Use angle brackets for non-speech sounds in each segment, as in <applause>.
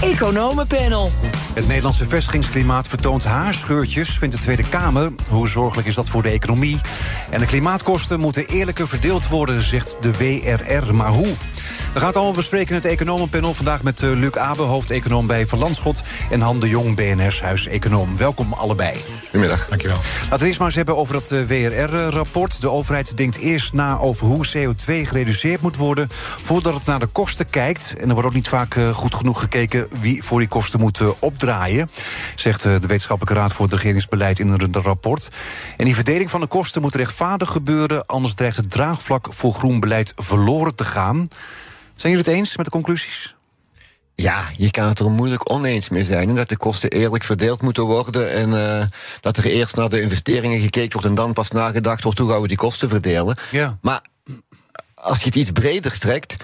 Economenpanel. Het Nederlandse vestigingsklimaat vertoont haarscheurtjes, vindt de Tweede Kamer. Hoe zorgelijk is dat voor de economie? En de klimaatkosten moeten eerlijker verdeeld worden, zegt de WRR. Maar hoe? We gaan het allemaal bespreken in het Economenpanel. Vandaag met uh, Luc Abe, hoofdeconoom bij Van Landschot... en Han de Jong, BNR's huiseconoom. Welkom allebei. Goedemiddag. Dankjewel. Laten we eerst maar eens hebben over dat uh, WRR-rapport. De overheid denkt eerst na over hoe CO2 gereduceerd moet worden... voordat het naar de kosten kijkt. En er wordt ook niet vaak uh, goed genoeg gekeken... wie voor die kosten moet opdraaien... zegt de Wetenschappelijke Raad voor het Regeringsbeleid in een rapport. En die verdeling van de kosten moet rechtvaardig gebeuren... anders dreigt het draagvlak voor groen beleid verloren te gaan... Zijn jullie het eens met de conclusies? Ja, je kan het er moeilijk oneens mee zijn. En dat de kosten eerlijk verdeeld moeten worden. En uh, dat er eerst naar de investeringen gekeken wordt en dan pas nagedacht wordt hoe gaan we die kosten verdelen. Ja. Maar als je het iets breder trekt.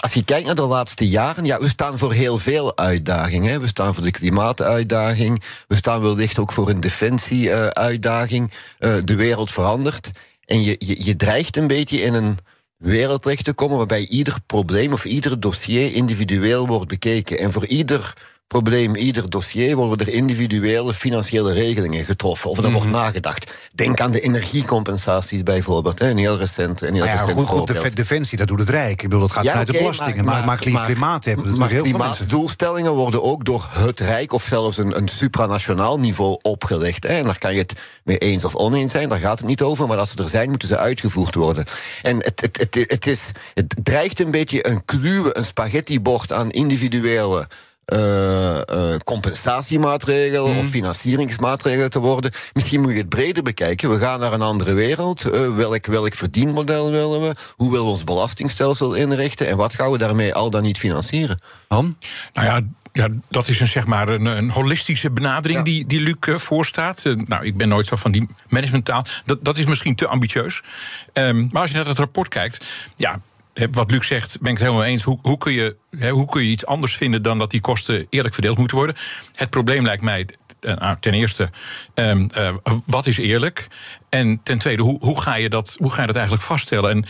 Als je kijkt naar de laatste jaren, ja, we staan voor heel veel uitdagingen. We staan voor de klimaatuitdaging. We staan wellicht ook voor een defensieuitdaging. Uh, de wereld verandert. En je, je, je dreigt een beetje in een wereld terecht te komen waarbij ieder probleem of ieder dossier individueel wordt bekeken. En voor ieder probleem, ieder dossier worden er individuele financiële regelingen getroffen. Of er Mhm. wordt nagedacht. Denk aan de energiecompensaties bijvoorbeeld. Hè, een heel recent, een heel Nou ja, recent goed, goed, de defensie, dat doet het Rijk. Ik bedoel, dat gaat Ja, vanuit de belastingen. Maar, maar, kli- klimaat hebben maar natuurlijk heel klimaatdoelstellingen worden ook door het Rijk of zelfs een, een supranationaal niveau opgelegd. Hè. En daar kan je het mee eens of oneens zijn, daar gaat het niet over. Maar als ze er zijn, moeten ze uitgevoerd worden. En het, het, het, het, is, het dreigt een beetje een kluwe, een spaghettibord aan individuele. Eh, eh, compensatiemaatregelen of financieringsmaatregelen te worden. Misschien moet je het breder bekijken. We gaan naar een andere wereld. Eh, welk, welk verdienmodel willen we? Hoe willen we ons belastingstelsel inrichten? En wat gaan we daarmee al dan niet financieren? Han? Nou ja, ja, dat is een, zeg maar een, een holistische benadering Ja. die, die Luc voorstaat. Nou, ik ben nooit zo van die managementtaal. Dat, dat is misschien te ambitieus. Ehm, maar als je naar het rapport kijkt, ja. Hè, Wat Luc zegt, ben ik het helemaal eens. Hoe, hoe, kun je, hoe kun je iets anders vinden dan dat die kosten eerlijk verdeeld moeten worden? Het probleem lijkt mij eh, nou, ten eerste, ehm, eh, wat is eerlijk? En ten tweede, hoe, hoe, ga je dat, hoe ga je dat eigenlijk vaststellen? En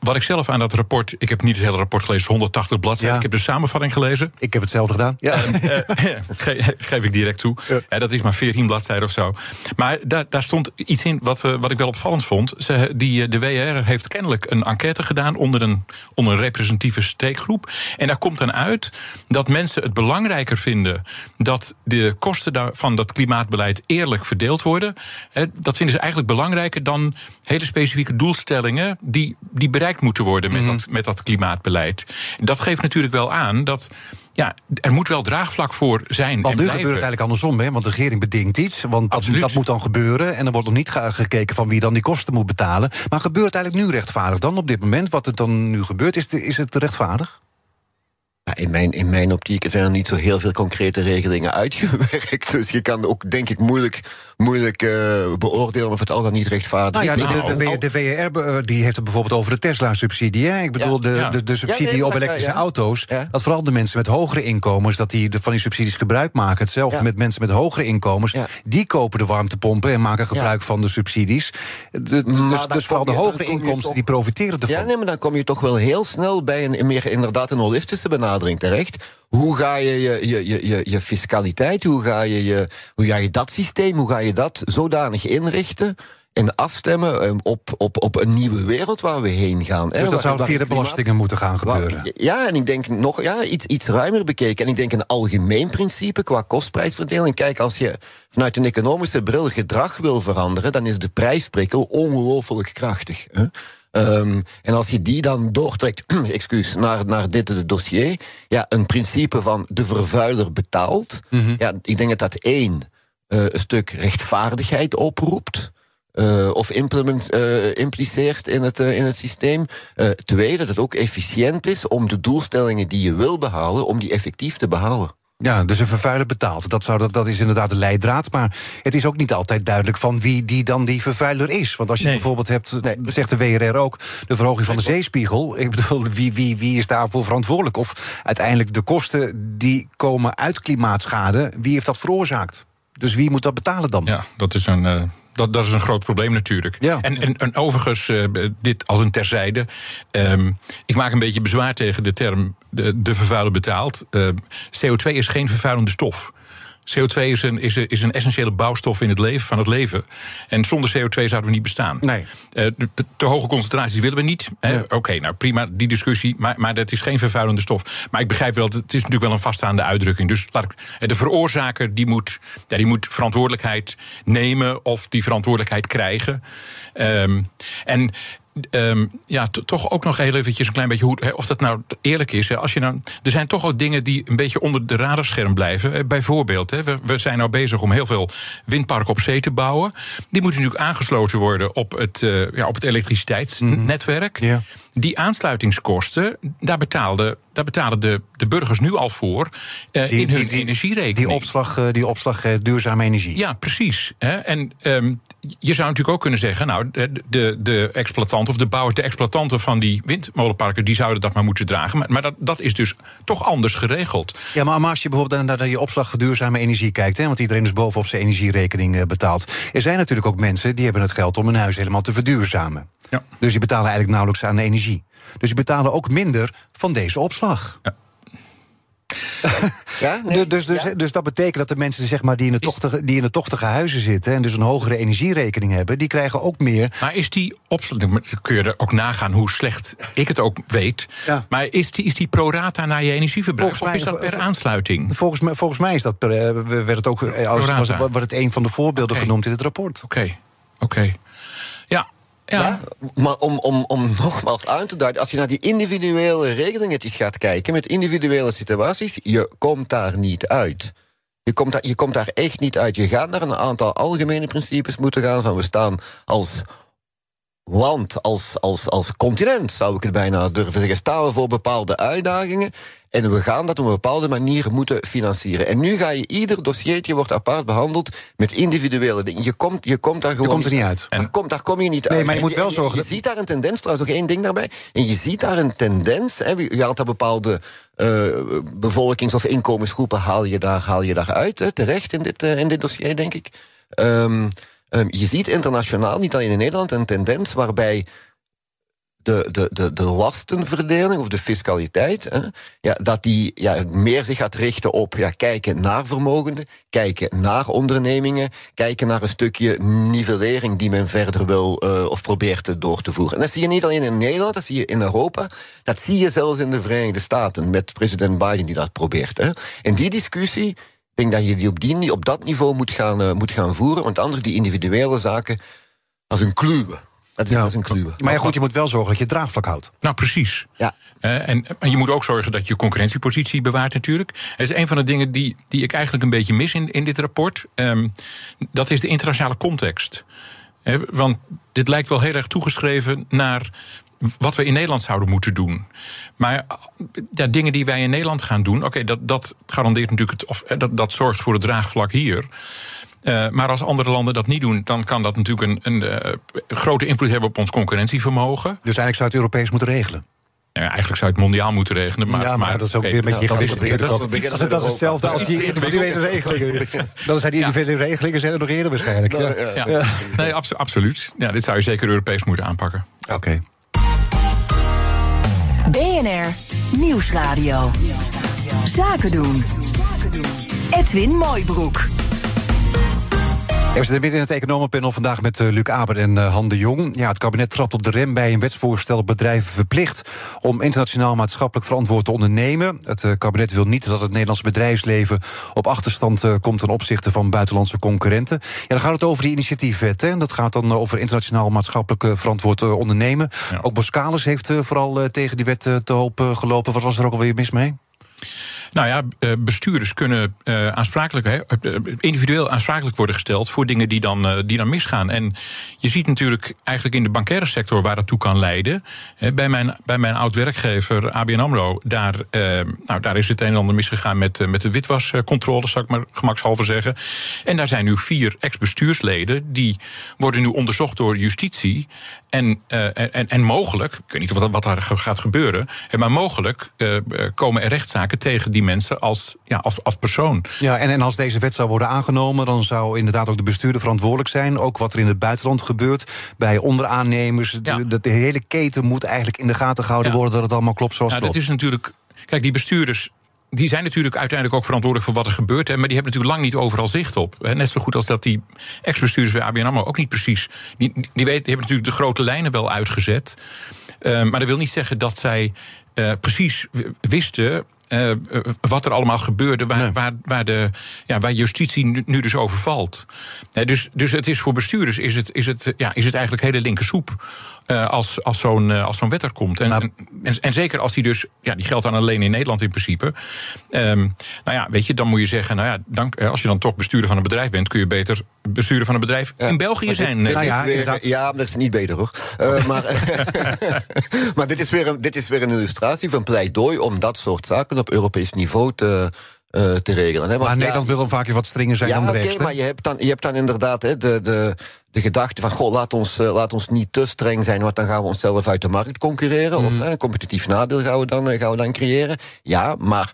wat ik zelf aan dat rapport, ik heb niet het hele rapport gelezen, 180 bladzijden. Ja. Ik heb de samenvatting gelezen. Ik heb hetzelfde gedaan. Ja. Eh, <laughs> ge- geef ik direct toe. Dat is maar 14 bladzijden of zo. Maar daar, daar stond iets in wat, eh, wat ik wel opvallend vond. Ze, die, eh, de WR heeft kennelijk een enquête gedaan onder een, onder een representatieve steekgroep. En daar komt dan uit dat mensen het belangrijker vinden dat de kosten van dat klimaatbeleid eerlijk verdeeld worden. Dat vinden ze eigenlijk belangrijker dan hele specifieke doelstellingen die, die bereikt moeten worden met, dat, met dat klimaatbeleid. Dat geeft natuurlijk wel aan dat ja, er moet wel draagvlak voor zijn. Want en nu blijven. gebeurt het eigenlijk andersom, hè? Want de regering bedingt iets. Want dat, dat moet dan gebeuren. En er wordt nog niet ge- gekeken van wie dan die kosten moet betalen. Maar gebeurt het eigenlijk nu rechtvaardig dan op dit moment? Wat er dan nu gebeurt, is, de- is het rechtvaardig? In, mijn, in mijn optiek zijn er niet zo heel veel concrete regelingen uitgewerkt. <laughs> Dus je kan ook, denk ik, moeilijk, moeilijk eh, beoordelen of het al dan niet rechtvaardig Nou ja, is. de, de, de, WR eh, die heeft het bijvoorbeeld over de Tesla-subsidie. Ik bedoel, Ja. de, Ja. de, de subsidie nee, op elektrische auto's. Dat vooral de mensen met hogere inkomens, dat die van die subsidies gebruik maken. Hetzelfde met mensen met hogere inkomens. Die kopen de warmtepompen en maken gebruik van de subsidies. Dus dus vooral de hogere inkomsten toch- die profiteren ervan. Ja, nee, maar dan kom je toch wel heel snel bij een meer inderdaad een holistische benadering terecht. Hoe ga je je, je, je, je, je fiscaliteit, hoe ga je, je, hoe ga je dat systeem, hoe ga je dat zodanig inrichten en afstemmen eh, op, op, op een nieuwe wereld waar we heen gaan? Dus dat zou via de belastingen moeten gaan gebeuren. Ja, en ik denk nog ja, iets, iets ruimer bekeken. En ik denk een algemeen principe qua kostprijsverdeling. Kijk, als je vanuit een economische bril gedrag wil veranderen, dan is de prijsprikkel ongelooflijk krachtig. Hè? Ehm, en als je die dan doortrekt <clears throat> excuus, naar, naar dit dossier, ja, een principe van de vervuiler betaalt. Ja, ik denk dat dat één eh, een stuk rechtvaardigheid oproept. eh, of implement, eh, impliceert in het, eh, in het systeem. Eh, twee, dat het ook efficiënt is om de doelstellingen die je wil behalen, om die effectief te behalen. Ja, dus een vervuiler betaalt. Dat, zou, dat, dat is inderdaad de leidraad. Maar het is ook niet altijd duidelijk van wie die dan die vervuiler is. Want als je Nee. bijvoorbeeld hebt, zegt de WRR ook, de verhoging van de zeespiegel. Ik bedoel, wie, wie, wie is daarvoor verantwoordelijk? Of uiteindelijk de kosten die komen uit klimaatschade, wie heeft dat veroorzaakt? Dus wie moet dat betalen dan? Ja, dat is een. eh, dat, dat is een groot probleem natuurlijk. Ja. En, en, en overigens, eh, dit als een terzijde. ehm, ik maak een beetje bezwaar tegen de term de, de vervuiler betaalt. Eh, CO2 is geen vervuilende stof. CO2 is een, is, een, is een essentiële bouwstof in het leven, van het leven. En zonder CO2 zouden we niet bestaan. Nee. De- de- te hoge concentraties willen we niet. Oké, nou prima, die discussie. Maar, maar dat is geen vervuilende stof. Maar ik begrijp wel, het is natuurlijk wel een vaststaande uitdrukking. Dus laat ik, eh, de veroorzaker die moet, ja, die moet verantwoordelijkheid nemen of die verantwoordelijkheid krijgen. Ehm, en. Ehm, ja, to- toch ook nog heel eventjes een klein beetje hoe, of dat nou eerlijk is. Als je nou, er zijn toch ook dingen die een beetje onder de radarscherm blijven. Eh, Bijvoorbeeld, we, we zijn nou bezig om heel veel windparken op zee te bouwen. Die moeten natuurlijk aangesloten worden op het, eh, ja, op het elektriciteitsnetwerk. Ja. Die aansluitingskosten, daar betaalden, daar betalen de, de burgers nu al voor eh, in hun energierekening. Die opslag, eh, die opslag eh, duurzame energie. Ja, precies. Hè. En ehm, je zou natuurlijk ook kunnen zeggen, nou, de, de, de exploitant of de bouwers, de exploitanten van die windmolenparken, die zouden dat maar moeten dragen. Maar, maar dat, dat is dus toch anders geregeld. Ja, maar maar als je bijvoorbeeld naar, naar je opslag duurzame energie kijkt... Hè, want iedereen is bovenop zijn energierekening betaalt... er zijn natuurlijk ook mensen die hebben het geld om hun huis helemaal te verduurzamen. Ja. Dus die betalen eigenlijk nauwelijks aan energie. Dus die betalen ook minder van deze opslag. Ja, <laughs> nee, dus, dus, ja. dus dat betekent dat de mensen zeg maar, die, in de tochtige, die in de tochtige huizen zitten... en dus een hogere energierekening hebben... die krijgen ook meer Maar is die opslag, dan kun je er ook nagaan hoe slecht ik het ook weet. Ja. Maar is die, is die pro rata naar je energieverbruik? Volgens of mij- is dat per aansluiting? Volgens mij, volgens mij is dat, per, eh, werd het ook eh, als, was, het een van de voorbeelden genoemd in het rapport. Oké, oké. Ja. Maar om, om, om <laughs> nogmaals aan te duiden, als je naar die individuele regelingetjes gaat kijken, met individuele situaties, je komt daar niet uit. Je komt, daar, je komt daar echt niet uit. Je gaat naar een aantal algemene principes moeten gaan van we staan als land, als, als, als continent, zou ik het bijna durven zeggen, staan we voor bepaalde uitdagingen. En we gaan dat op een bepaalde manier moeten financieren. En nu ga je ieder dossiertje wordt apart behandeld met individuele dingen. Je komt, je komt daar gewoon. Je komt er niet uit. Daar, komt, daar kom je niet Nee, uit. maar je En moet wel en zorgen Je, ziet daar een tendens, trouwens nog één ding daarbij. En je ziet daar een tendens. Hè, je haalt daar bepaalde eh, bevolkings- of inkomensgroepen haal je daar, haal je daar uit. Hè, terecht in dit, eh, in dit dossier, denk ik. Ehm, ehm, je ziet internationaal, niet alleen in Nederland, een tendens waarbij de, de, de, de lastenverdeling of de fiscaliteit, hè, ja, dat die ja, meer zich gaat richten op ja, kijken naar vermogenden, kijken naar ondernemingen, kijken naar een stukje nivellering die men verder wil eh, of probeert te door te voeren. En dat zie je niet alleen in Nederland, dat zie je in Europa, dat zie je zelfs in de Verenigde Staten met president Biden die dat probeert. Hè. En die discussie, ik denk dat je die op, die, op dat niveau moet gaan, eh, moet gaan voeren, want anders die individuele zaken als een kluwe. Dat is, dat is een kluwe. Maar ja, goed, je moet wel zorgen dat je het draagvlak houdt. Nou, precies. Ja. Eh, en, en je moet ook zorgen dat je concurrentiepositie bewaart natuurlijk. Dat is een van de dingen die, die ik eigenlijk een beetje mis in, in dit rapport. Ehm, dat is de internationale context. Hè, want dit lijkt wel heel erg toegeschreven naar wat we in Nederland zouden moeten doen. Maar ja, dingen die wij in Nederland gaan doen, oké, dat, dat garandeert natuurlijk het, of eh, dat, dat zorgt voor het draagvlak hier. Eh, maar als andere landen dat niet doen, dan kan dat natuurlijk een, een eh, grote invloed hebben op ons concurrentievermogen. Dus eigenlijk zou het Europees moeten regelen. Nou ja, eigenlijk zou je het mondiaal moeten regelen. Maar, ja, maar, dat is ook weer een beetje gegarandeerd. dat is- met hetzelfde als die individuele regelingen. <laughs> Dat zijn die individuele regelingen zijn er nog eerder waarschijnlijk. Ja. ja. Nee, abso- absoluut. Ja, dit zou je zeker Europees moeten aanpakken. Oké. BNR Nieuwsradio. Zaken doen. Edwin Mooibroek. We zitten midden in het economenpanel vandaag met eh, Luc Aber en eh, Han de Jong. Ja, het kabinet trapt op de rem bij een wetsvoorstel dat bedrijven verplicht om internationaal maatschappelijk verantwoord te ondernemen. Het eh, kabinet wil niet dat het Nederlandse bedrijfsleven op achterstand komt ten opzichte van buitenlandse concurrenten. Ja, dan gaat het over die initiatiefwet. Hè. Dat gaat dan over internationaal maatschappelijk verantwoord ondernemen. Ook Boskalis heeft vooral tegen die wet te hoop gelopen. Wat was er ook alweer mis mee? Nou ja, eh, bestuurders kunnen uh, aansprakelijk, uh, individueel aansprakelijk worden gesteld voor dingen die dan, die dan misgaan. En je ziet natuurlijk eigenlijk in de bankaire sector waar dat toe kan leiden. bij mijn, bij mijn oud-werkgever ABN Amro, daar, nou, daar is het een en ander misgegaan met, met de witwascontrole, zal ik maar gemakshalve zeggen. En daar zijn nu vier ex-bestuursleden die worden nu onderzocht door justitie. En, en, en mogelijk, ik weet niet wat, wat daar gaat gebeuren, maar mogelijk komen er rechtszaken tegen die mensen als, ja, als, als persoon. Ja, en, en als deze wet zou worden aangenomen, dan zou inderdaad ook de bestuurder verantwoordelijk zijn. Ook wat er in het buitenland gebeurt bij onderaannemers. Ja. De, de, hele keten moet eigenlijk in de gaten gehouden worden dat het allemaal klopt zoals nou, klopt. Dat is natuurlijk. Kijk, die bestuurders die zijn natuurlijk uiteindelijk ook verantwoordelijk voor wat er gebeurt. Maar die hebben natuurlijk lang niet overal zicht op. Net zo goed als dat die ex-bestuurders bij ABN AMRO ook niet precies... Die, die, weten, die hebben natuurlijk de grote lijnen wel uitgezet. Uh, maar dat wil niet zeggen dat zij uh, precies wisten uh, wat er allemaal gebeurde, waar, waar, waar, de, ja, waar justitie nu, nu dus over valt. dus, dus het is voor bestuurders is het, is het, ja, is het eigenlijk hele linker soep. Uh, als, als zo'n uh, als zo'n wet er komt. En, nou, en, en, zeker als die dus, ja, die geldt dan alleen in Nederland in principe. Um, nou ja, weet je, dan moet je zeggen, nou ja, dank, als je dan toch bestuurder van een bedrijf bent, kun je beter bestuurder van een bedrijf ja, in België zijn. Dit, dit ja, weer, ja, dat is niet beter hoor. Uh, <laughs> maar <laughs> maar dit, is weer een, dit is weer een illustratie van pleidooi om dat soort zaken op Europees niveau te, uh, te regelen. Hè? Want, maar Nederland wil dan vaak wat strenger zijn ja, dan de rest. Okay, maar je hebt dan, je hebt dan inderdaad hè, de, de, de gedachte van... goh, laat ons, uh, laat ons niet te streng zijn... want dan gaan we onszelf uit de markt concurreren. Mm. Of een competitief nadeel gaan we, dan, gaan we dan creëren. Ja, maar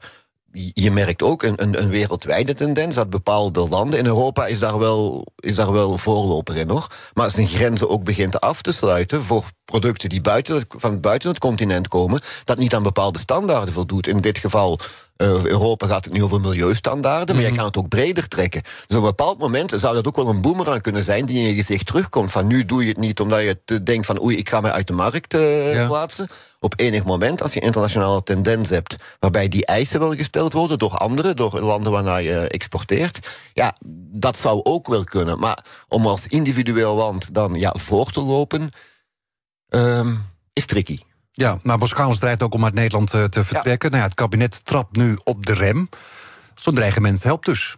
je merkt ook een, een, een, wereldwijde tendens dat bepaalde landen in Europa is daar wel, is daar wel voorloper in nog. Maar zijn grenzen ook begint af te sluiten voor producten die buiten, van buiten het continent komen, dat niet aan bepaalde standaarden voldoet. In dit geval uh, Europa gaat het nu over milieustandaarden, maar je kan het ook breder trekken. Dus op een bepaald moment zou dat ook wel een boemerang kunnen zijn die in je gezicht terugkomt. Van nu doe je het niet omdat je denkt van oei, ik ga mij uit de markt uh, ja. plaatsen. Op enig moment, als je internationale tendens hebt, waarbij die eisen wel gesteld worden door anderen, door landen waarnaar je exporteert, ja, dat zou ook wel kunnen. Maar om als individueel land dan ja, voor te lopen, um, is tricky. Ja, maar Boskaal strijdt ook om uit Nederland te, te vertrekken. Ja. Nou ja, het kabinet trapt nu op de rem. Zo'n dreigement helpt dus.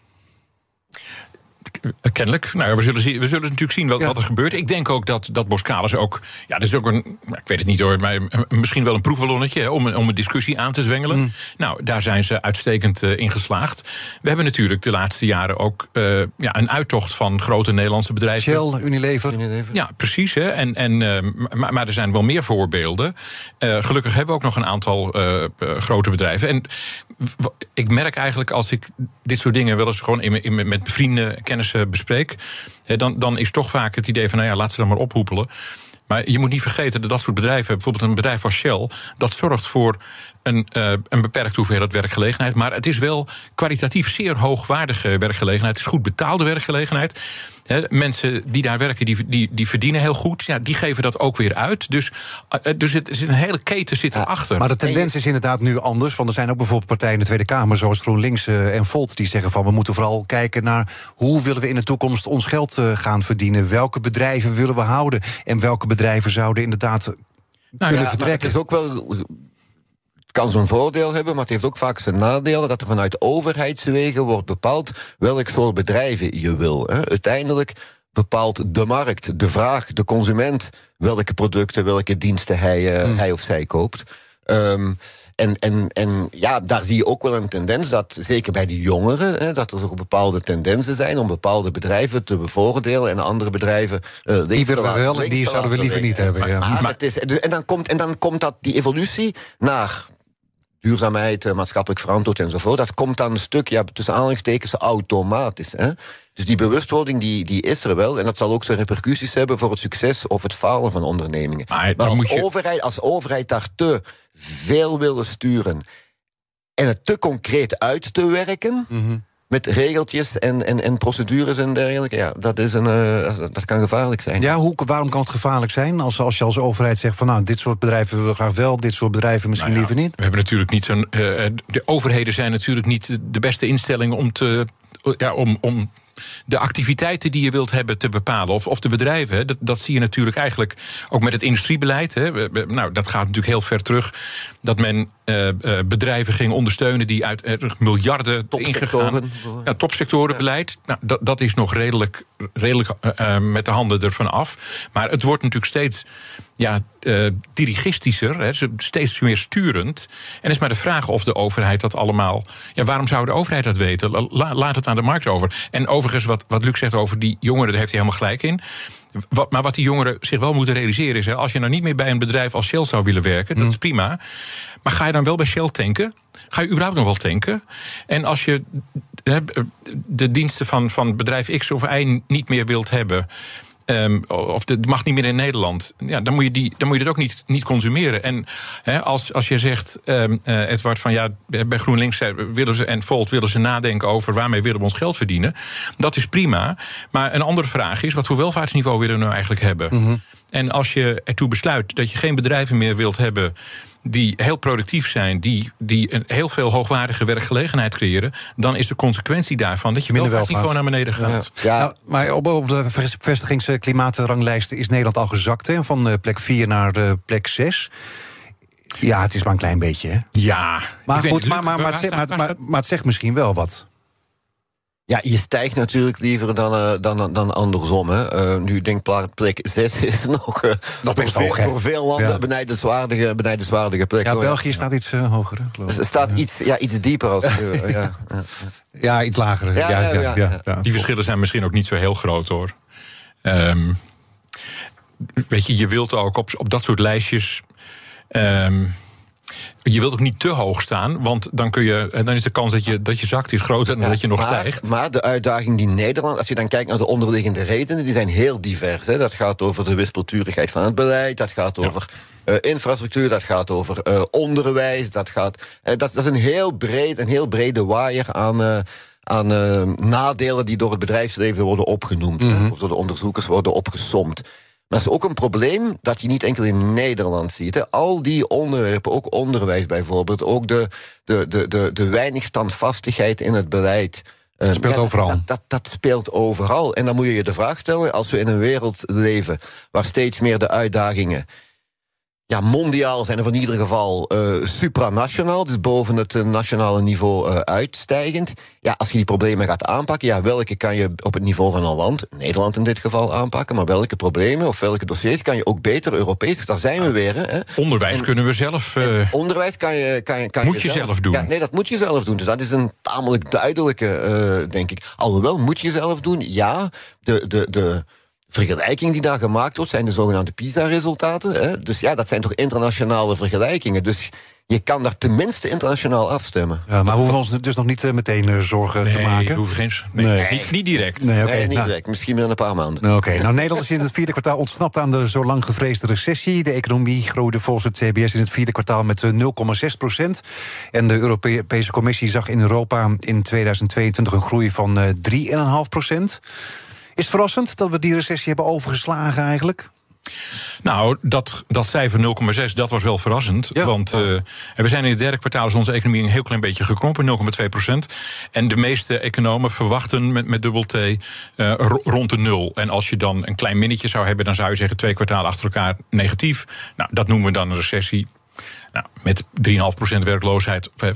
Eh, kennelijk. Nou, we, zullen zien, we zullen natuurlijk zien wat, ja. wat, er gebeurt. Ik denk ook dat, dat Boskalis ook. Ja, dat is ook een. Ik weet het niet hoor, maar misschien wel een proefballonnetje hè, om, om een discussie aan te zwengelen. Mm. Nou, daar zijn ze uitstekend uh, in geslaagd. We hebben natuurlijk de laatste jaren ook uh, ja, een uittocht van grote Nederlandse bedrijven. Shell, Unilever. Unilever. Ja, precies. Hè. En, en, uh, maar, maar, er zijn wel meer voorbeelden. gelukkig hebben we ook nog een aantal grote bedrijven. En ik merk eigenlijk als ik dit soort dingen wel eens gewoon in, in, met vrienden, kennissen bespreek, dan, dan is toch vaak het idee van, nou ja, laat ze dan maar ophoepelen. Maar je moet niet vergeten dat dat soort bedrijven, bijvoorbeeld een bedrijf als Shell, dat zorgt voor een, uh, een beperkte hoeveelheid werkgelegenheid. Maar het is wel kwalitatief zeer hoogwaardige werkgelegenheid. Het is goed betaalde werkgelegenheid. He, mensen die daar werken, die, die, die verdienen heel goed. Ja, die geven dat ook weer uit. Dus, uh, dus het is een hele keten zit erachter. Ja, maar de tendens is inderdaad nu anders. Want er zijn ook bijvoorbeeld partijen in de Tweede Kamer, zoals GroenLinks uh, en Volt, die zeggen van we moeten vooral kijken naar hoe willen we in de toekomst ons geld gaan verdienen. Welke bedrijven willen we houden? En welke bedrijven zouden inderdaad nou, kunnen ja, vertrekken. Het is ook wel het kan zijn voordeel hebben, maar het heeft ook vaak zijn nadelen dat er vanuit overheidswegen wordt bepaald welk soort bedrijven je wil. Hè. Uiteindelijk bepaalt de markt, de vraag, de consument welke producten, welke diensten hij, uh, hmm. hij of zij koopt. Um, en, en, en ja, daar zie je ook wel een tendens dat, zeker bij de jongeren, hè, dat er ook bepaalde tendensen zijn om bepaalde bedrijven te bevoordelen en andere bedrijven. Uh, die willen we wel, die zouden we liever niet hebben. Ja. Maar, maar, het is, en, dan komt, en dan komt dat, die evolutie naar duurzaamheid, eh, maatschappelijk verantwoord enzovoort. Dat komt dan een stuk, ja, tussen aanhalingstekens, automatisch. Hè? Dus die bewustwording die, die is er wel. En dat zal ook zijn repercussies hebben voor het succes of het falen van ondernemingen. Maar, maar als, je... overheid, als overheid daar te veel willen sturen en het te concreet uit te werken. Mm met regeltjes en, en, en procedures en dergelijke. Ja, dat, is een, uh, dat kan gevaarlijk zijn. Ja, hoe, waarom kan het gevaarlijk zijn als, als je als overheid zegt van nou, dit soort bedrijven willen we graag wel, dit soort bedrijven misschien nou ja, liever niet? We hebben natuurlijk niet zo'n. Uh, de overheden zijn natuurlijk niet de beste instellingen om te. Ja, om, om de activiteiten die je wilt hebben te bepalen. Of, of de bedrijven. Dat, dat zie je natuurlijk eigenlijk ook met het industriebeleid. Hè. Nou, dat gaat natuurlijk heel ver terug. Dat men eh, eh, bedrijven ging ondersteunen die uit er miljarden ingegaan. Ja, topsectorenbeleid, nou, dat, dat is nog redelijk, redelijk eh, eh, met de handen ervan af. Maar het wordt natuurlijk steeds ja, eh, dirigistischer, hè, steeds meer sturend. En het is maar de vraag of de overheid dat allemaal. Ja, waarom zou de overheid dat weten? La- laat het aan de markt over. En overigens, wat, wat Luc zegt over die jongeren, daar heeft hij helemaal gelijk in. Wat, maar wat die jongeren zich wel moeten realiseren is: hè, als je nou niet meer bij een bedrijf als Shell zou willen werken, dat is prima. Maar ga je dan wel bij Shell tanken? Ga je überhaupt nog wel tanken? En als je hè, de diensten van, van bedrijf X of Y niet meer wilt hebben. Ehm, of het mag niet meer in Nederland. Ja, dan moet je, die, dan moet je dat ook niet, niet consumeren. En als, als je zegt, ehm eh, Edward, van ja, bij GroenLinks eh, willen ze, en Volt willen ze nadenken over waarmee willen we ons geld verdienen. Dat is prima. Maar een andere vraag is, wat voor welvaartsniveau willen we nou eigenlijk hebben? En als je ertoe besluit dat je geen bedrijven meer wilt hebben die heel productief zijn, die, die een heel veel hoogwaardige werkgelegenheid creëren, dan is de consequentie daarvan dat je Minder welvaartsniveau naar beneden gaat. Ja, Nou, maar op, op de vestigingsklimaatranglijsten is Nederland al gezakt. Hè, van eh, plek 4 naar eh, plek 6. Ja, het is maar een klein beetje. Hè? Ja, Maar goed, maar, maar, maar, maar het zegt misschien wel wat. Ja, je stijgt natuurlijk liever dan, eh, dan, dan andersom. Hè. Eh, nu denk ik plek 6 <laughs> is nog, eh, Nog best voor, hoog, veel, voor veel landen Ja. benijdenswaardige, benijdenswaardige plek. Ja, hoor. België staat iets eh, hoger. Geloof ik. Het staat iets, ja, iets dieper als. <laughs> ja, ja. Ja, iets lager. Ja, Ja, ja, ja, ja, ja. ja. Die verschillen zijn misschien ook niet zo heel groot hoor. Ehm, weet je, je wilt ook op, op dat soort lijstjes. ehm, je wilt ook niet te hoog staan, want dan, kun je, en dan is de kans dat je, dat je zakt is groter dan Ja, dat je nog maar, stijgt. Maar de uitdaging die Nederland, als je dan kijkt naar de onderliggende redenen, die zijn heel divers. Hè. Dat gaat over de wispelturigheid van het beleid, dat gaat over eh, infrastructuur, dat gaat over eh, onderwijs, dat, gaat, eh, dat, dat is een heel, breed, een heel brede waaier aan. aan nadelen die door het bedrijfsleven worden opgenoemd. hè, Of door de onderzoekers worden opgesomd. Maar dat is ook een probleem dat je niet enkel in Nederland ziet. Hè. Al die onderwerpen, ook onderwijs bijvoorbeeld, ook de, de, de, de, de weinig standvastigheid in het beleid. eh, speelt overal. Dat, dat, dat speelt overal. En dan moet je je de vraag stellen, als we in een wereld leven waar steeds meer de uitdagingen ja, mondiaal zijn, of in ieder geval eh, supranationaal, dus boven het eh, nationale niveau eh, uitstijgend. Ja, als je die problemen gaat aanpakken, ja, welke kan je op het niveau van een land, Nederland in dit geval, aanpakken, maar welke problemen of welke dossiers kan je ook beter Europees, dus daar zijn we weer. Hè. Onderwijs En- kunnen we zelf. Onderwijs kan je, kan je, kan Moet je zelf doen. Ja, nee, dat moet je zelf doen. Dus dat is een tamelijk duidelijke, denk ik. Alhoewel, moet je zelf doen, ja. De, de, de vergelijking die daar gemaakt wordt, zijn de zogenaamde PISA-resultaten. hè. Dus ja, dat zijn toch internationale vergelijkingen. Dus je kan daar tenminste internationaal afstemmen. Ja, maar we hoeven ons dus nog niet eh, meteen eh, zorgen te nee, maken. hoeven geen, nee, Nee. Niet, niet direct. Nee, oké. nee, niet nou, direct. Misschien binnen een paar maanden. nou, Oké, nou <laughs> Nederland is in het vierde kwartaal ontsnapt aan de zo lang gevreesde recessie. De economie groeide volgens het CBS in het vierde kwartaal met eh, 0,6 procent. En de Europese Commissie zag in Europa in 2022 een groei van eh, 3,5 procent. Is het verrassend dat we die recessie hebben overgeslagen eigenlijk? Nou, dat, dat cijfer 0,6, dat was wel verrassend. Ja. Want eh, we zijn in het derde kwartaal is onze economie een heel klein beetje gekrompen, 0,2 procent. En de meeste economen verwachten met, met dubbel T eh, ro- rond de nul. En als je dan een klein minnetje zou hebben, dan zou je zeggen twee kwartalen achter elkaar negatief. Nou, dat noemen we dan een recessie. Nou, met 3,5% werkloosheid eh, eh,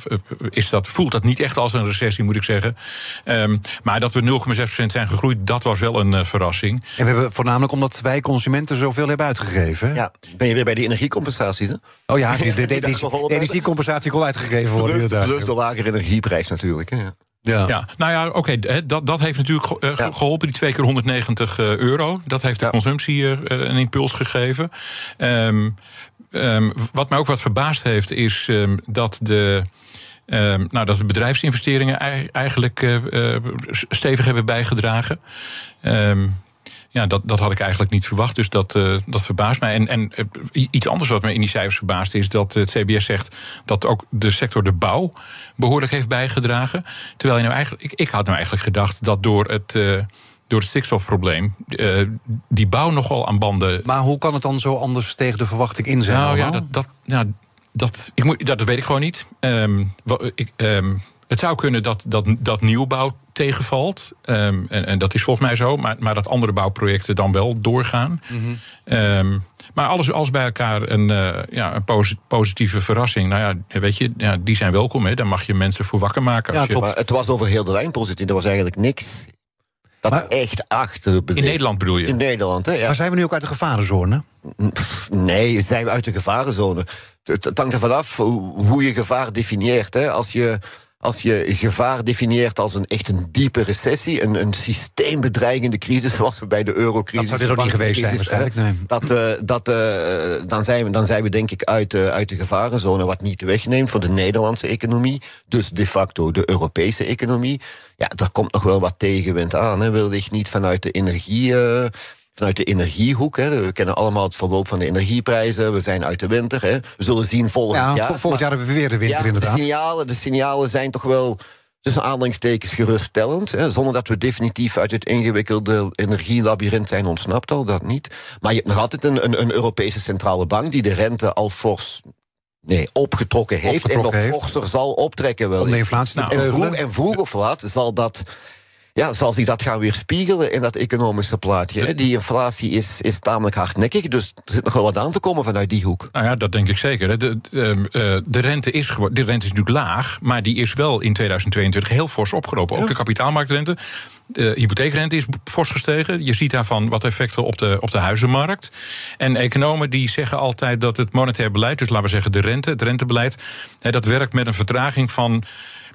is dat, voelt dat niet echt als een recessie, moet ik zeggen. Ehm, maar dat we 0,6% zijn gegroeid, dat was wel een eh, verrassing. En we hebben voornamelijk omdat wij consumenten zoveel hebben uitgegeven. Ja, ben je weer bij die energiecompensaties, hè? Oh ja, de, de, <laughs> de, de, de energiecompensatie kon uitgegeven worden. Inderdaad. plus de lagere energieprijs natuurlijk. Hè? Ja. Ja, nou ja, oké, hè, dat, dat heeft natuurlijk eh, geholpen, die twee keer 190 eh, euro. Dat heeft de Ja. consumptie een impuls gegeven. Ehm, ehm, wat mij ook wat verbaasd heeft, is ehm, dat de. ehm, nou, dat de bedrijfsinvesteringen ei- eigenlijk eh, eh, stevig hebben bijgedragen. Ja, dat, dat had ik eigenlijk niet verwacht. Dus dat, eh, dat verbaast mij. En, en iets anders wat me in die cijfers verbaast is dat het CBS zegt dat ook de sector de bouw behoorlijk heeft bijgedragen. Terwijl je nou eigenlijk, ik, ik had nou eigenlijk gedacht dat door het. Eh, door het stikstofprobleem, eh, die bouw nogal aan banden Maar hoe kan het dan zo anders tegen de verwachting in zijn? nou ja, dat, dat, ja, dat, ik moet, dat, dat weet ik gewoon niet. Ehm, ik, ehm, het zou kunnen dat, dat, dat nieuwbouw tegenvalt. Ehm, en, en dat is volgens mij zo. Maar, maar dat andere bouwprojecten dan wel doorgaan. Mhm. Ehm, Maar alles, alles bij elkaar een, uh, ja, een posi positieve verrassing. Nou ja, weet je, ja, die zijn welkom. Hè. Daar mag je mensen voor wakker maken. Als ja, je... Maar het was over heel de lijn positief. Er was eigenlijk niks dat maar, echt achter In Nederland bedoel je? In Nederland, hè, ja. Maar zijn we nu ook uit de gevarenzone? Nee, zijn we uit de gevarenzone. Het, het hangt er vanaf hoe je gevaar definieert. Hè. Als je als je gevaar definieert als een echt een diepe recessie, een, een systeembedreigende crisis, <laughs> zoals we bij de eurocrisis. Dat zou dit ook niet geweest zijn, waarschijnlijk. Nee. Dat, uh, dat, uh, dan, zijn we, dan zijn we denk ik uit, uh, uit de gevarenzone, wat niet wegneemt voor de Nederlandse economie, dus de facto de Europese economie. Ja, daar komt nog wel wat tegenwind aan. Hè. Wil ik niet vanuit de energie vanuit de energiehoek. Hè. We kennen allemaal het verloop van de energieprijzen. We zijn uit de winter. Hè. We zullen zien volgend ja, jaar. Volgend jaar hebben we weer de winter ja, inderdaad. De signalen, de signalen zijn toch wel tussen aanhalingstekens geruststellend. Hè, zonder dat we definitief uit het ingewikkelde energielabyrinth zijn ontsnapt, al dat niet. Maar je hebt nog altijd een, een, een Europese centrale bank die de rente al fors Nee, opgetrokken heeft en nog forser zal optrekken. Wel. Om de inflatie te en, vroeg, en vroeg of laat zal dat ja, zal zich dat gaan weerspiegelen in dat economische plaatje. Die inflatie is, is tamelijk hardnekkig, dus er zit nog wel wat aan te komen vanuit die hoek. Nou ja, dat denk ik zeker. De, de, eh, de rente, is, de rente is natuurlijk laag, maar die is wel in 2022 heel fors opgelopen. Ook de kapitaalmarktrente. De hypotheekrente is fors gestegen. Je ziet daarvan wat effecten op de, op de huizenmarkt. En economen die zeggen altijd dat het monetair beleid, dus laten we zeggen de rente, het rentebeleid, dat werkt met een vertraging van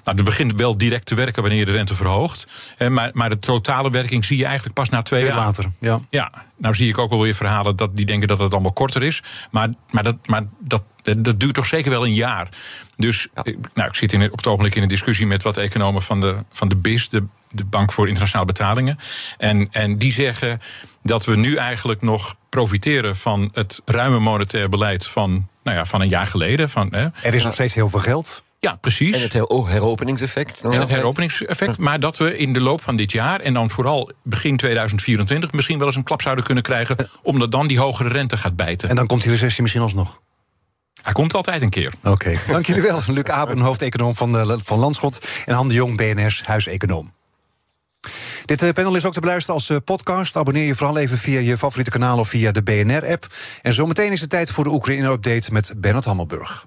nou, het begint wel direct te werken wanneer je de rente verhoogt. Maar, maar de totale werking zie je eigenlijk pas na twee jaar. later, ja. Ja, nou zie ik ook wel weer verhalen dat die denken dat het allemaal korter is. Maar, maar, dat, maar dat, dat duurt toch zeker wel een jaar. Dus nou, ik zit in, op het ogenblik in een discussie met wat economen van de, van de BIS, de, de Bank voor Internationale Betalingen. En, en die zeggen dat we nu eigenlijk nog profiteren van het ruime monetair beleid van, nou ja, van een jaar geleden. Van, hè. Er is nog steeds heel veel geld. Ja, precies. En het heropeningseffect. En het heropeningseffect. Maar dat we in de loop van dit jaar, en dan vooral begin 2024, misschien wel eens een klap zouden kunnen krijgen. omdat dan die hogere rente gaat bijten. En dan komt die recessie misschien alsnog. Hij komt altijd een keer. Oké, dank jullie wel. Luc Aben, hoofdeconoom van, de, van Landschot. En Han de Jong, BNS, huiseconoom. Dit eh, panel is ook te beluisteren als eh, podcast. Abonneer je vooral even via je favoriete kanaal of via de BNR-app. En zometeen is het tijd voor de Oekraïne-update met Bernard Hammelburg.